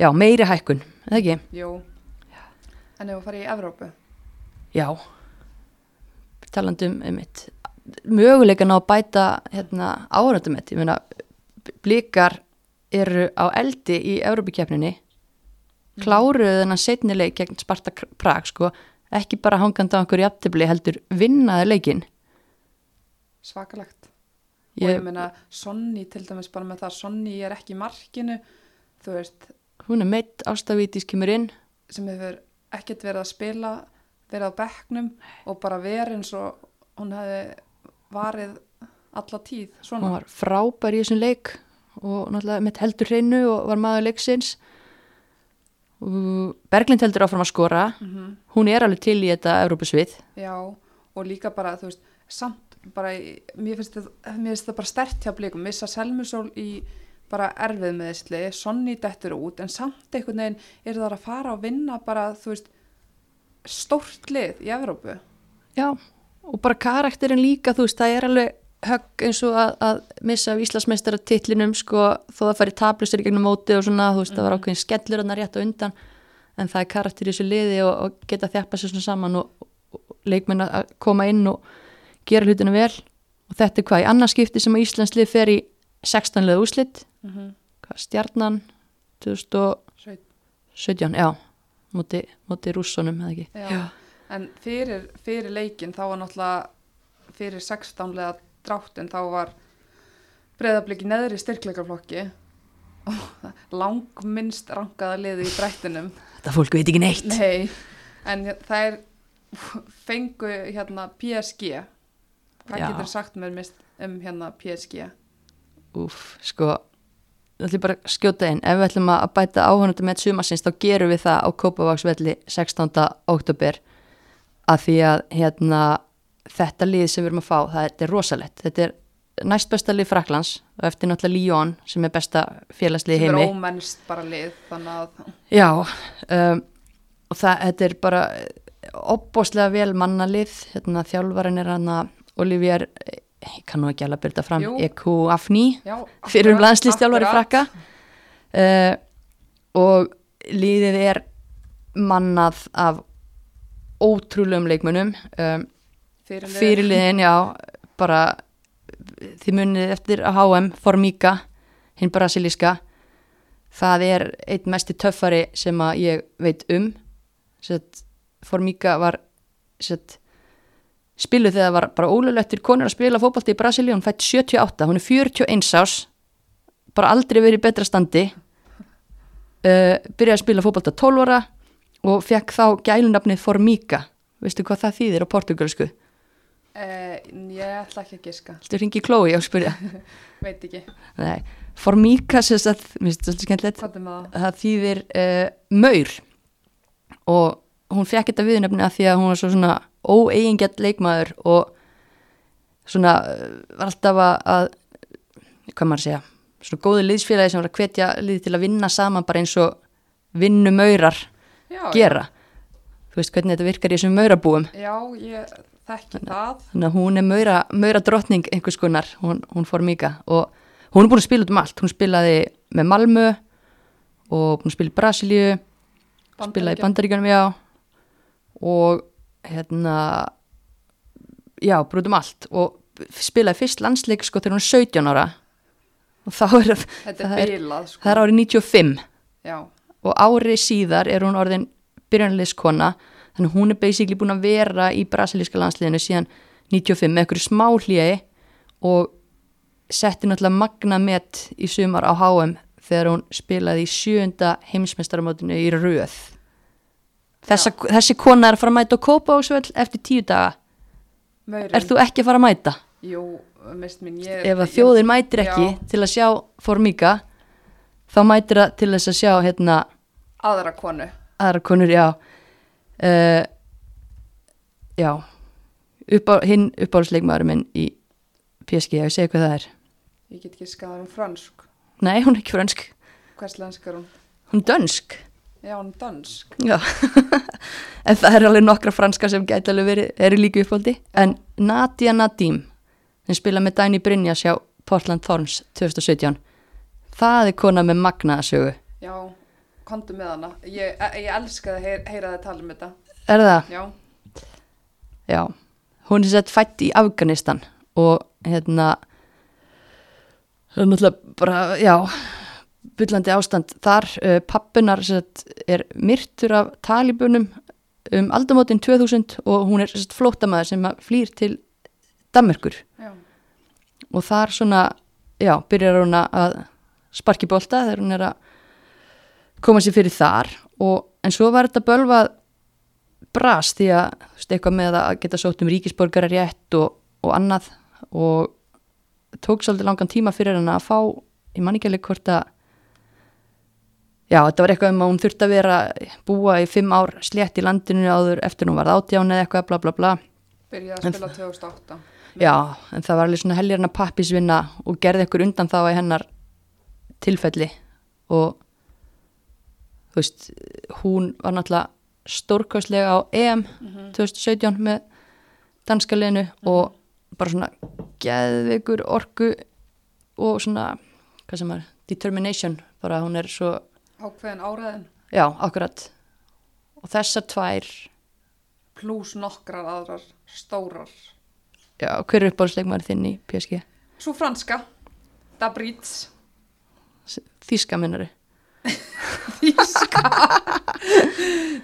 já, meiri hækkun, eða ekki? Jú. En ef við farið í Evrópu? Já, talandi um einmitt, möguleikan á að bæta hérna, áhörðumett, ég meina blikar eru á eldi í Európikeppninni kláruðu þennan setnileik gegn Sparta Prag, sko, ekki bara hangandi á einhverju jafntefli, heldur vinnaði leikin. svakalegt. Og Ég, ég meina Sonny til dæmis bara með það Sonny er ekki í markinu þú veist. Hún er meitt, ástavítis kemur inn, sem hefur ekkert verið að spila verið á bekknum og bara verið eins og hún hefði varið alla tíð hún svona var frábær í þessum leik og náttúrulega mitt heldur hreinu og var maður leiksins. Berglind heldur áfram að skora, mm hún er alveg til í þetta Európusvið. já og líka bara þú veist samt bara mér finnst það bara stert hjá blikum. Missa Selmusól í bara erfið með þessli Sonny dettur út en samt einhvern veginn er það að fara og vinna bara þú veist stórt lið í Evrópu. Já, og bara karakterin líka, þú veist, það er alveg högg eins og að, að missa af Íslandsmeistara titlinum, sko, þó það færi tablustur í gegnum móti og svona, þú veist, það var ákveðin skellur hann rétt á undan, en það er karakter í þessu liði og, og geta þjappa sér svona saman og, og, og leikmenn að koma inn og gera hlutinu vel. Og þetta er hvað, í annarskipti sem að Íslands lið fer í 16 leða úslit, mm -hmm. stjarnan 2017, já, móti, móti rússonum, eða ekki? Já. En fyrir, fyrir leikin þá var náttúrulega fyrir 16 lega dráttin þá var breyðabliki neðri styrkleikaflokki og langminnst rangaða liði í drættinum. Þetta fólk veit ekki neitt. Nei, en það er fengu hérna PSG. Hvað Já. getur sagt mér mist um hérna PSG? Úf, sko, það ætlum bara að skjóta inn. Ef við ætlum að bæta áhörnandi með sumasins, þá gerum við það á Kópavagsvelli 16. oktober að því að hérna, þetta lið sem við erum að fá, það er rosalett. Þetta er næst besta lið Fraklands og eftir náttúrulega Lyon sem er besta félagslið í Sem heimi. er ómennst bara lið, þannig að Já, um, og það, þetta er bara opbóslega vel mannalið, hérna, þjálfarinn er hann að Olivier, ég kann nú ekki alveg byrja fram. Eku Afni, fyrir um landslýstjálfari frakka. Uh, og liðið er mannað af ótrúlegum leikmönnum. Um, Fyrirliði. fyrirliðin, já bara þið munið eftir að HM Formíka, hinn brasilíska. Það er einn mesti töffari sem að ég veit um. Sett, Formíka var sett, spiluð þegar það var bara ólulegt konur að spila fótbolti í Brasilíu, hún fætt 78 hún er 41 ás bara aldrei verið í betra standi. Uh, byrjaði að spila fótbolta 12 ára og fekk þá gælunafnið Formíka veistu hvað það þýðir á portugalsku Eh, ég ætla ekki að giska, Þú ringi Chloe og spyrja? Veit ekki. Nei, Formíka sem sagt, mér finnst þetta svolítið skemmtilegt. Það? þýðir uh, maur. Og hún fekk þetta viðnefni að því að hún var svo svona óeigingjart leikmaður og svona var alltaf að, að hvað maður segja svona góði liðsfélagi sem var að hvetja liði til að vinna saman bara eins og vinnumaurar gera já. þú veist hvernig þetta virkar í þessum maurabúum. Já, ég þekki það. Þannig að hún er maura, maura drottning einhvers konar, hún, hún fór mika og hún er búin að spila út um allt. Hún spilaði með Malmö og búin að spila í Brasilíu spilaði í Bandaríkanum, já. Og hérna já, brútum allt og spilaði fyrst landsleik sko þegar hún er 17 ára og þá er það er, bilað, sko. það er árið 95 já. og árið síðar er hún orðin byrjanleiskona þannig hún er basically búin að vera í brasilíska landsliðinu síðan 95 með einhverju smá hlýjaði og setti náttúrulega magna met í sumar á HM þegar hún spilaði í sjönda heimsmestaramótinu í rauð Þessa, þessi kona er að fara að mæta og kópa á svöld eftir tíu daga. Maurin. er þú ekki að fara að mæta? Jú, mist mín ég, ef að þjóðin mætir ekki já. til að sjá Formiga þá mætir það til þess að sjá hérna aðra konu. aðra konur, já. Uh, já. Upp á, hinn uppáhaldsleikmaður minn í PSG, ég segi hvað það er. Ég get ekki skadað um fransk nei, hún er ekki fransk. Hvers lensk er hún? hún er dönsk Já, hann dansk. Já, en það er alveg nokkra franska sem gæti alveg verið, eru líka upphaldi. En Nadia Nadim, sem spila með Dæni Brynjas hjá Portland Thorns 2017, það er kona með magnaðasögu. Já, kontu með hana. Ég, ég elska að heyra, heyra það tala um þetta. Er það? Já. Já, hún er sett fætt í Afganistan og hérna, það er náttúrulega bara, já byllandi ástand þar. Uh, pappunar er myrtur af talibunum um aldamótin 2000 og hún er flótamaður sem flýr til Dammerkur já. og þar svona já, byrjar hún að sparki bólta þegar hún er að koma sér fyrir þar. Og, en svo var þetta bölvað brast því að veist, eitthvað með að geta sótt um ríkisborgarar rétt og, og annað. Og tók svolítið langan tíma fyrir henn að fá, ég man ekki alveg hvort að Já, þetta var eitthvað um að hún þurfti að vera búa í fimm ár slétt í landinu áður eftir hún var átján eða eitthvað bla bla bla. Byrjaði að spila 2008. Já, en það var alveg svona helgirna pappisvinna og gerði eitthvað undan þá í hennar tilfelli og þú veist, hún var náttúrulega stórkvæslega á EM mm -hmm. 2017 með danska leinu mm -hmm. og bara svona geðveikur orgu og svona, hvað sem er, determination, bara hún er svo Ákveðin áraðin? Já, akkurat. Og þessar tvær... Plús nokkrar aðrar stórar. Já, hver er uppbólsleikmar þinn í PSG? Svo franska. Dabrits. Þíska minnari. Þíska?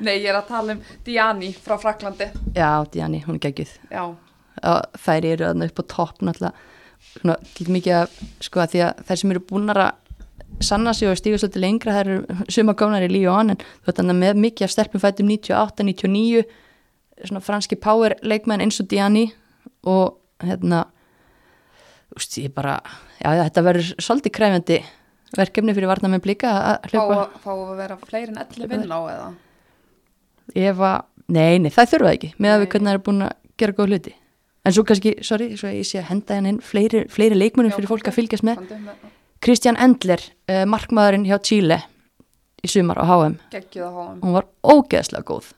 Nei, ég er að tala um Diani frá Fraklandi. Já, Diani, hún er geggið. Já. Þær eru aðna upp á topp náttúrulega. Svona, mikið að, sko, að því að þær sem eru búinar að sanna sig og stíga svolítið lengra það eru suma gánar í líu og annan með mikið af stelpum fættum 98-99 svona franski power leikmenn eins og Diani og hérna úst, bara, já þetta verður svolítið krefjandi verkefni fyrir varna með blika að hljópa Fá að vera fleiri en elli vinn á eða? Ég var, nei, nei, það þurfa ekki með að við hvernig það er búin að gera góð hluti. En svo kannski, sorry, svo ég sé að henda henni fleiri, fleiri leikmennum fyrir fólk að fylgjast með Kristján Endler, uh, markmaðurinn hjá Chile í sumar á HM. Gekkið á HM. Hún var ógeðslega góð.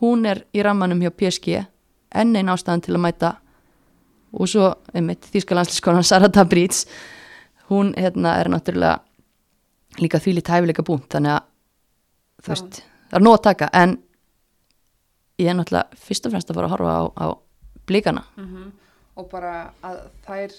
Hún er í rammanum hjá PSG, enn einn ástæðan til að mæta og svo, einmitt, Þýskalandslískonan Sara Tabrits, hún hérna er náttúrulega líka þvíli tæfileika búnt, þannig að þú veist, það er nóg að taka, en ég er náttúrulega fyrst og fremst að fara að horfa á, á blíkana. Mm -hmm. Og bara að þær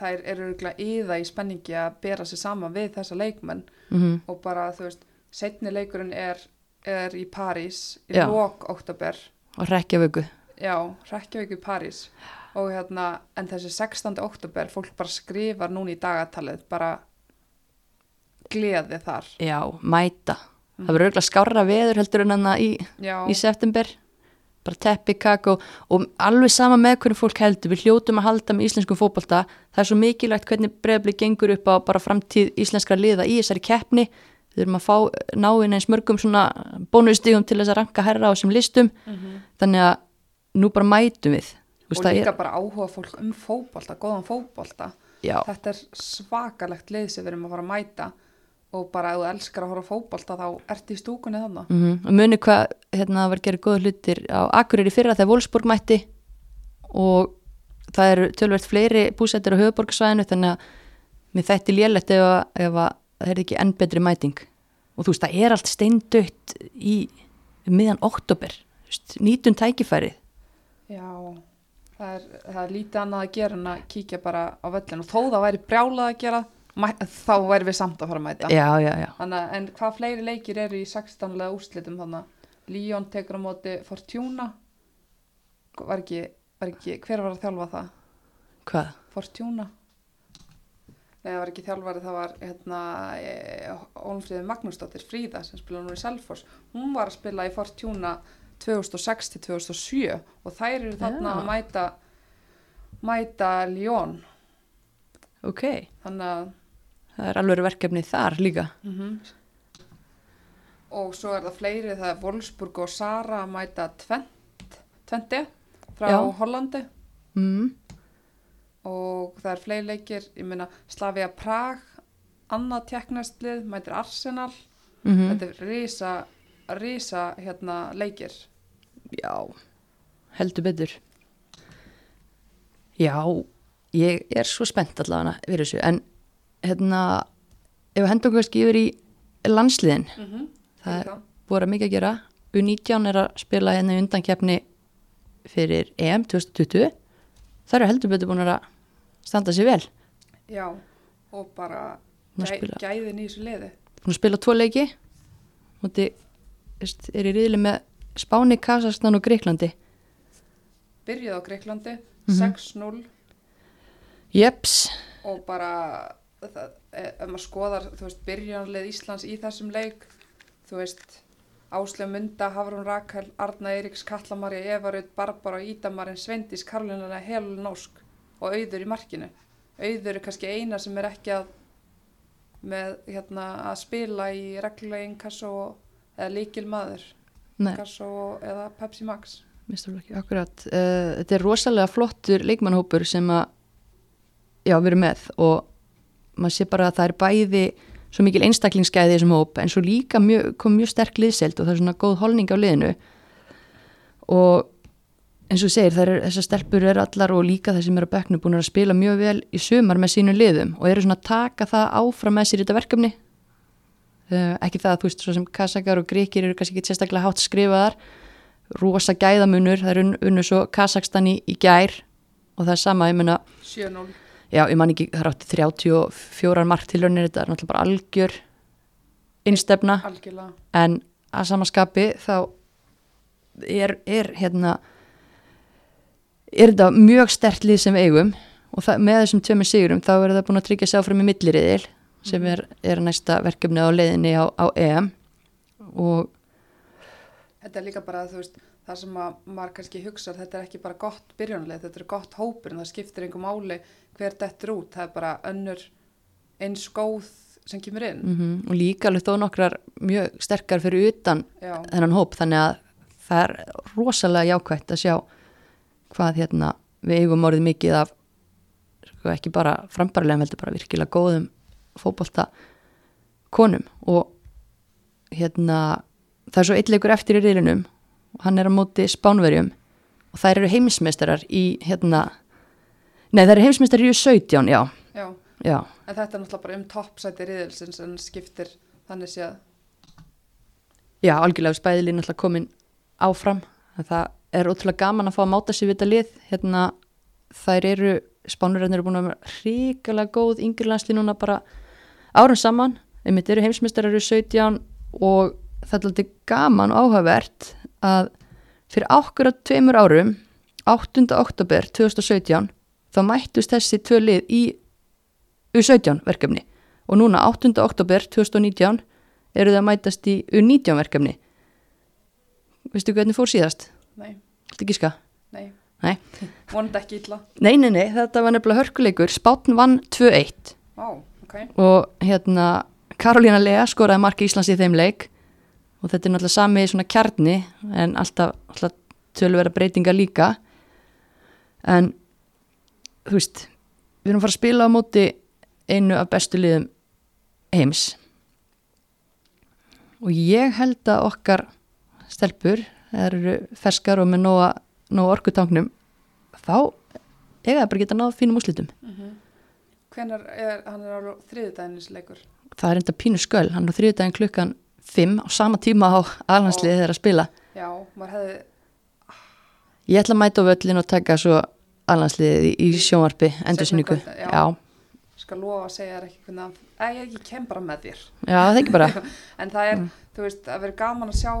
þær eru í það í spenningi að bera sér saman við þessa leikmenn. Mm -hmm. og bara þú veist, setni leikurinn er, er í París í lók oktober og Reykjavíku já, Reykjavíku í París. Og hérna, en þessi 16. oktober fólk bara skrifar núna í dagatalið bara gleði þar. Já, mæta. Mm. það verður auðvitað skára veður heldur en enna í, í september bara teppi, kakó og alveg sama með hvernig fólk heldur við hljótum að halda með íslensku fókbalta það er svo mikilvægt hvernig bregðarblið gengur upp á bara framtíð íslenskra liða í þessari keppni. Við erum að fá náinn eins mörgum svona bónustígum til þess að ranka herra á þessum listum. Mm -hmm. þannig að nú bara mætum við. Og líka er... bara áhuga fólk um fókbólta, góðan fókbólta þetta er svakalegt lið sem við erum að fara að mæta og bara ef þú elskar að horfa fókbólta þá ert í stúkunni þannig mm -hmm. og muni hvað, hérna var gerðið góða hlutir á Akureyri fyrra þegar Wolfsburg mætti. Og það eru tölvert fleiri búsættir á höfuborgsvæðinu þannig að mér þætti lélætt ef, ef að það er ekki enn betri mæting. Og þú veist það er allt steindött í miðan oktober nýtun tækifærið. Já það er, það er lítið annað að gera en að kíkja bara á völlin og þó það væri brjálað að gera þá væri við samt að fara að mæta já, já, já. Þannig, en hvað fleiri leikir eru í 16. úrslitum þannig Líón tekur á móti Fortuna var ekki, var ekki hver var að þjálfa það? Hvað? Fortuna Nei, það var ekki þjálfari, það var hérna, e, Magnúsdóttir Fríða sem spila nú í Salfors hún var að spila í Fortuna 2006 til 2007 og þær eru þarna að mæta mæta Ljón ok þannig að það er alveg verkefni þar líka mm -hmm. og svo er það fleiri það er Wolfsburg og Sara að mæta Tvent, Tventi frá Já. Hollandi mm. og það er fleiri leikir ég meina Slavia Prag annað teknastlið mætir Arsenal mm -hmm. þetta er risa risa hérna leikir já, heldur betur já ég er svo spennt allavega við þessu, en hérna ef við hendum kannski yfir í landsliðin. Mm -hmm. það er búin að mikið að gera. U19 er að spila hérna í undankjafni fyrir EM 2020 það eru heldur betur búin að standa sér vel. Já, og bara gæ, gæðin í þessu liði. Búin að spila tvo leiki. Múti er í riðli með Spáni, Kazakstan og Greiklandi Byrjuð á Greiklandi mm -hmm. 6-0 Jeps. Og bara ef maður skoðar þú veist byrjanleið Íslands í þessum leik þú veist Áslega Munda, Hafrún Rakel, Arna Eiríks Kallamarja, Evarud, Barbara, Ídamarinn Svendis, Karlunana, Helul Nósk og auður í markinu. Auður er kannski eina sem er ekki að með hérna að spila í reglulega inkasso eða líkil maður Gasso eða Pepsi Max. Akkurat, uh, þetta er rosalega flottur leikmannhópur sem að já, við erum með og maður sé bara að það er bæði svo mikil einstaklingsgæði í þessum hóp en svo líka mjög, kom mjög sterk liðselt og það er svona góð holning á liðinu. Og eins og segir er, þessar stelpur eru allar og líka þeir sem eru á beknu búin að spila mjög vel í sumar með sínu liðum og eru svona að taka það áfram með sér í þetta verkefni. Uh, ekki það að þú veist, svo sem Kasakar og Grekir eru kannski ekki sérstaklega hátt skrifaðar. Rosa gæðamunur, það er unnu svo Kazakstan í, í gær og það er sama, ég menna 7-0 Já, ég man ekki, það er átti 34 mark til raunir, þetta er náttúrulega bara algjör innstefna Algjörlega. en að samaskapi þá er, er hérna er þetta mjög stertlið sem eigum og það, með þessum tjömmin sigurum þá er það búin að tryggja sér áfram í milliriðil sem mhm. er, er næsta verkefni á leiðinni á, á EM og Þetta er líka bara þú veist það sem að maður kannski hugsa þetta er ekki bara gott byrjunlega, þetta er gott hópur en það skiptir einhver máli hver þetta er út, það er bara önnur eins góð sem kemur inn mm -hmm. og líka alveg þó nokkrar mjög sterkar fyrir utan Já. þennan hóp þannig að það er rosalega jákvægt að sjá hvað hérna við eigum orðið mikið af sko, ekki bara frambarilega heldur bara virkilega góðum fókbalta konum og hérna það er svo eitthvað eftir í riðlinum og hann er á móti spánverjum. Og þær eru heimsmeistarar í hérna nei þær eru heimsmeistarar í 17 já. Já. já. En þetta er náttúrulega bara um toppsæti riðilsins en skiptir þannig séð. Já algjörlega spæðilín náttúrulega komin áfram. Það er ótrúlega gaman að fá að máta sér við þetta lið. Hérna þær eru spánverjarnir eru búin að vera ríkilega góð yngirlandsli núna bara árum saman, einmitt eru heimsmyndstarar eru 17 og það er alltaf gaman og áhugavert að fyrir ákkur að tveimur árum 8. oktober 2017 þá mættust þessi tvö lið í U17 verkefni og núna 8. oktober 2019 eru það að mætast í U19 verkefni Vistu hvernig fór síðast? Nei Þetta ekki ska? Nei Nei Vonandi ekki illa Nei, nei, nei, þetta var nefnilega hörkuleikur Spátn vann 2-1 Vá wow okay. og hérna Karolína Lea skoraði marki Íslands í þeim leik og þetta er náttúrulega sami svona kjarni en alltaf, alltaf tölvera breytinga líka en þú veist við erum að fara að spila á móti einu af bestu liðum heims og ég held að okkar stelpur, eru ferskar og með nóga, nóga orkutangnum þá eiga það bara geta náða fínum úslitum mm -hmm. Hvenar er hann er á þriðdæginisleikur? Það er enda pínu sköl, hann er á þriðdægin klukkan 5 á sama tíma á alhansliðið þeirra að spila. Já, maður hefði Ég ætla að mæta á völlin og taka svo alhansliðið í, í sjónvarpi endursynningu Já, já. skal lofa að segja þér ekki hvernig að ég ekki kem bara með þér. Já, það er ekki bara. En það er, mm. þú veist, að vera gaman að sjá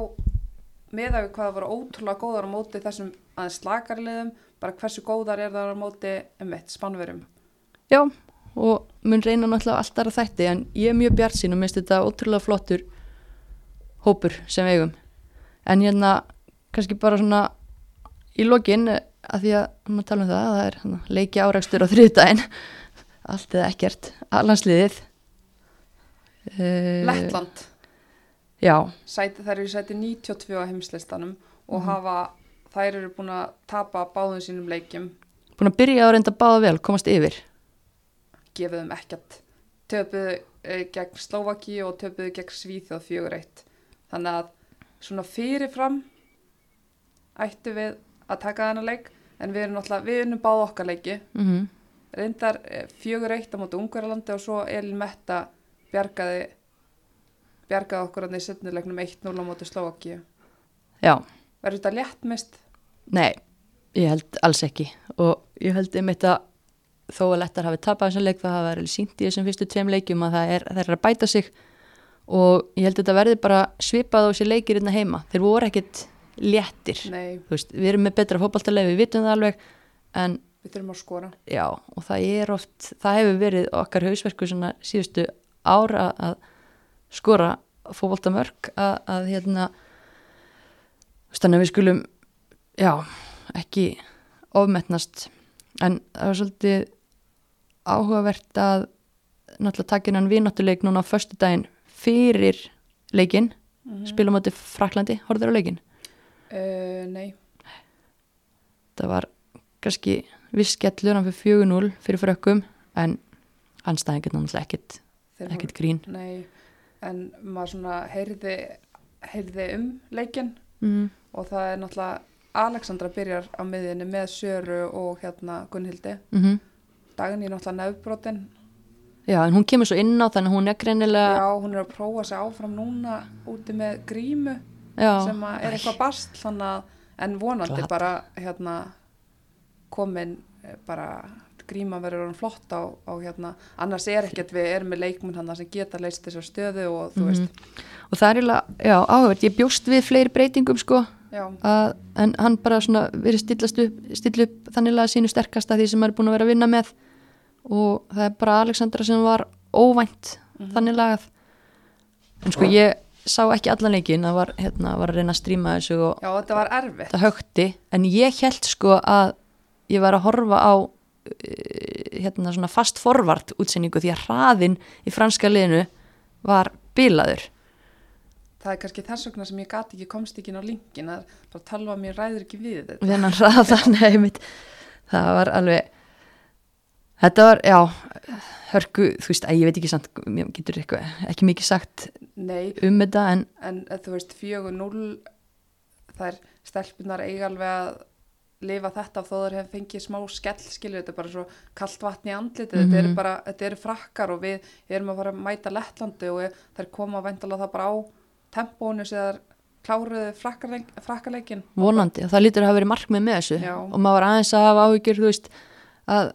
með að hvað það voru ótrúlega góðar á móti þessum aðeins slagarliðum bara hversu góðar er það á móti um eitt spannverum Já, og mun reyna náttúrulega alltaf að þætti en ég er mjög bjart sín og minnst þetta ótrúlega flottur hópur sem við eigum. En hérna kannski bara svona í lokin að því að maður tala um það það er hana, leiki árækstur á þriðdægin allt eða ekkert. Allansliðið Lettland. Sæti, þær eru sæti 92 á heimslistanum og mm. hafa, þær eru búin að tapa báðum sínum leikjum. Búin að byrja að reynda báða vel, komast yfir. Gefið þeim ekkert. Töpuðu eh, gegn Slovaki og töpuðu gegn Svíþjóð fjögur eitt þannig að svona fyrirfram ættu við að taka þennan leik en við erum náttúrulega, við erum báð okkar leiki. Mm -hmm. reyndar eh, fjögur eitt á mótu Ungverðarlandi og svo Elin Metta bjargaði bjargaði okkur það í setnilegnum 1-0 á móti Slovakíu Já. Verður þetta léttmist? Nei, ég held alls ekki. Og ég held einmitt að þó að lettar hafi tapað þessum leik það hafa verið sínt í þessum fyrstu tveim leikjum að það er, það er að bæta sig og ég held að þetta verði bara svipað á þessi leikir hérna heima, þeir voru ekkit léttir, veist, við erum með betra fókbaltarlega, við vitum það alveg en við þurfum að skora. Já, og það er oft, það hefur verið okkar hausverku svona síðustu ára að skora fókvóltamörk að, að hérna þannig að við skulum já, ekki ofmetnast. En það var svolítið áhugavert að náttúrulega takina hann viðnáttuleik núna á förstu daginn fyrir leikin mm -hmm. spilum átti Fraklandi, horfður á leikin? Uh, nei það var kannski viss skellur hann fyrir 4-0 fyrir frökkum en anstæðin getur náttúrulega ekkit ekkit grín nei en maður svona heyrði, heyrði um leikin mm. og það er náttúrulega Alexandra byrjar á miðinni með Söru og hérna Gunnhildi mm -hmm. daginn í náttúrulega nefnbrotin Já, en hún kemur svo inn á þannig að hún er greinilega Já, hún er að prófa sig áfram núna úti með grímu Já. sem er eitthvað bast þannig að en vonandi Klart. bara hérna komin eh, bara gríma verður hann flott á, á hérna, annars er ekkert við erum með leikmun hann sem geta leist þessar stöðu og þú mm -hmm. veist og það er eiginlega, já, áhugverð, ég bjóst við fleiri breytingum sko að, en hann bara svona verið stillast upp still upp þannig að sínu sterkasta því sem hann er búin að vera að vinna með og það er bara Alexandra sem var óvænt mm -hmm. þannig lagað. En sko ég sá ekki allan leikin það var, hérna, var að reyna að stríma þessu og já, þetta var erfitt. það högti, en ég held sko að ég var að horfa á Eh, hérna svona fast forvart útsendingu því að hraðin í franska liðinu var bilaður. Það er kannski þess vegna sem ég gati ekki komst ekki inn á linkin að bara talva mér ræður ekki við þetta. Þennan hraðan, nefnit það var alveg þetta var, já hörku, þú veist, ég veit ekki samt getur eitthvað, ekki mikið sagt Nei, um þetta en, en þú veist, 4-0 það er stelpunar eigalveg að lifa þetta af þó þeir hefði fengið smá skell skilur þetta er bara svo kallt vatn í andliti mm -hmm. þetta eru mhm. bara, þetta eru frakkar og við erum að fara að mæta Lettlandi og þeir koma að vendala það bara á tempónu sem þeir kláruðu frakkarleikin vonandi og það lítur að hafa verið markmið með þessu Já. og maður aðeins að hafa áhyggjur þú veist að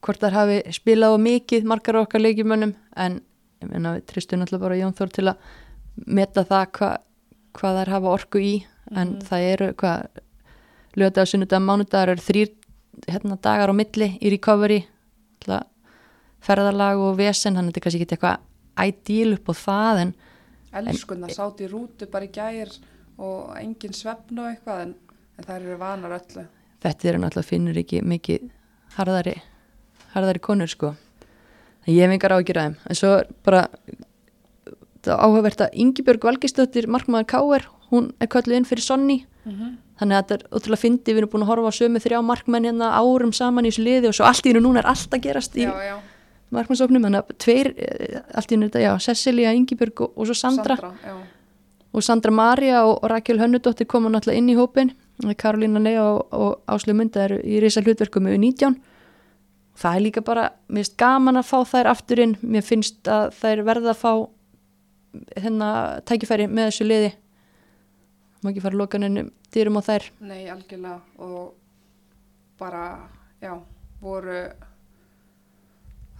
hvort þær hafi spilað á mikið margar okkar leikjumönnum en ég meina við tristum alltaf bara Jón Þór til að meta það hva, hvað þær hafa orku í en mm -hmm. það eru hvað lögða og sunnudag mánudagar eru þrýr hérna, dagar á milli í recovery ferðarlag og vesen þannig að þetta kannski ekki eitthvað ideal upp á það en Elskunna sátt í rútu bara í gæir og engin svefn og eitthvað en, en það eru vanar öllu Þetta eru náttúrulega finnur ekki mikið harðari harðari konur sko. Ég hef engar ágjur aðeim en svo bara áhugavert að Yngibjörg Valgistóttir markmaður Káer, hún er kallið inn fyrir Sonni mm -hmm. þannig að þetta er ótrúlega fyndi, við erum búin að horfa á sömu þrjá markmenn hérna árum saman í þessu liði og svo allt í hennu núna er allt að gerast í markmannsóknum, þannig að tveir eh, allt í hennu þetta, já, Cecilia, Ingiberg og, og svo Sandra, Sandra og Sandra Maria og, og Rakel Hönnudóttir koma náttúrulega inn í hópin Karolína Lea og, og Áslug Munda eru í reysa hlutverku með 19 það er líka bara, mér finnst gaman að fá þær aftur inn, mér finnst að þær verða að fá hennar tækifæri með þessu liði. Má ekki fara lokaninu dýrum á þær. Nei, algjörlega. Og bara, já, voru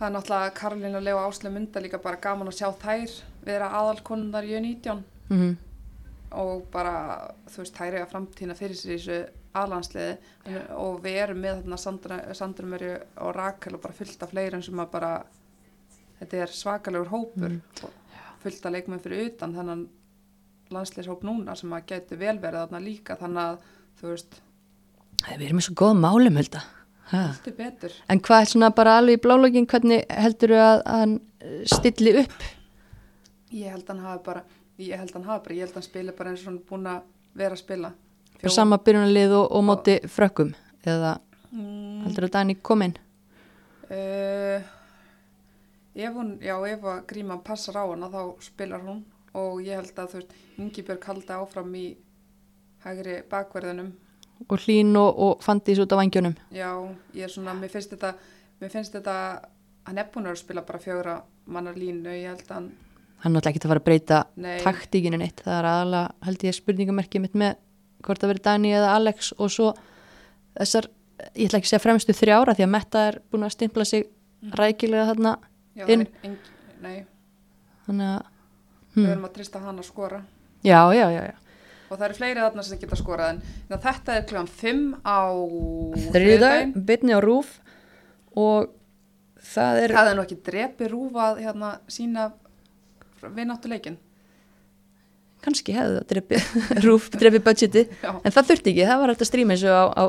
það er náttúrulega Lea og Áslug Munda líka bara gaman að sjá þær vera aðalkonundar í 19 mhm. Mm og bara þú veist hægri að framtína fyrir sér í þessu aðlandsliði og við erum með þarna Sandrumeri og Rakel og bara fullt af fleirin sem að bara þetta er svakalegur hópur mm. fullt af leikmenn fyrir utan þannig landsliðshóp núna sem að getur vel verið þarna líka þannig að þú veist. Við erum með svo góða málum hölda En hvað er svona bara alveg í blálogin hvernig heldur þú að hann stilli upp? Ég held að hann hafi bara ég held að hann hafa bara, ég held að hann spila bara eins og hann búin að vera að spila Og sama byrjunalið og, og móti frökkum eða mm. heldur að Dani kom inn? Uh, ef hún já, ef að Gríman passar á hana þá spilar hún. Og ég held að þú veist, Ingi Björg halda áfram í hægri bakverðinum. Og hlín og, og fandís út á vangjónum já, ég er svona, mér finnst þetta mér finnst þetta, hann er búin að spila bara fjögra mannar línu, ég held að hann hann er náttúrulega ekki að fara að breyta Nei. taktíkinu neitt, það er aðalega held ég spurningamerkið mitt með hvort það verið Dani eða Alex og svo þessar, ég ætla ekki að segja fremstu þrjára því að Metta er búin að stimpla sig mm. rækilega þarna já, inn þannig að hmm. við verðum að trista hann að skora já, já, já, já. og það eru fleiri þarna sem geta skorað en þetta er kljóðan 5 á þriðdag, bytni á rúf og það er það er nú ekki drepi rúf að hérna, sína við náttuleikin kannski hefðu það drefi rúf, drefi budgeti, Já. en það þurfti ekki. Það var alltaf stríma eins og á, á,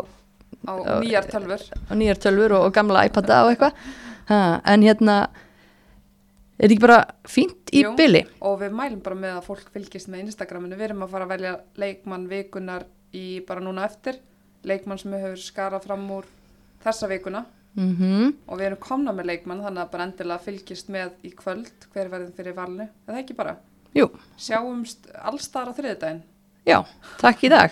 á, á nýjar tölfur á nýjar tölfur og, og gamla iPada og eitthvað. En hérna er þetta ekki bara fínt í Jú, byli og við mælum bara með að fólk fylgist með Instagraminu, við erum að fara að velja leikmann vikunar í bara núna eftir. Leikmann sem hefur skarað fram úr þessa vikuna. Mm -hmm. og við erum komna með leikmann þannig að bara endilega fylgist með í kvöld hver verðin fyrir valinu, eða ekki bara Jú. sjáumst allstar á þriðdægin Já, takk í dag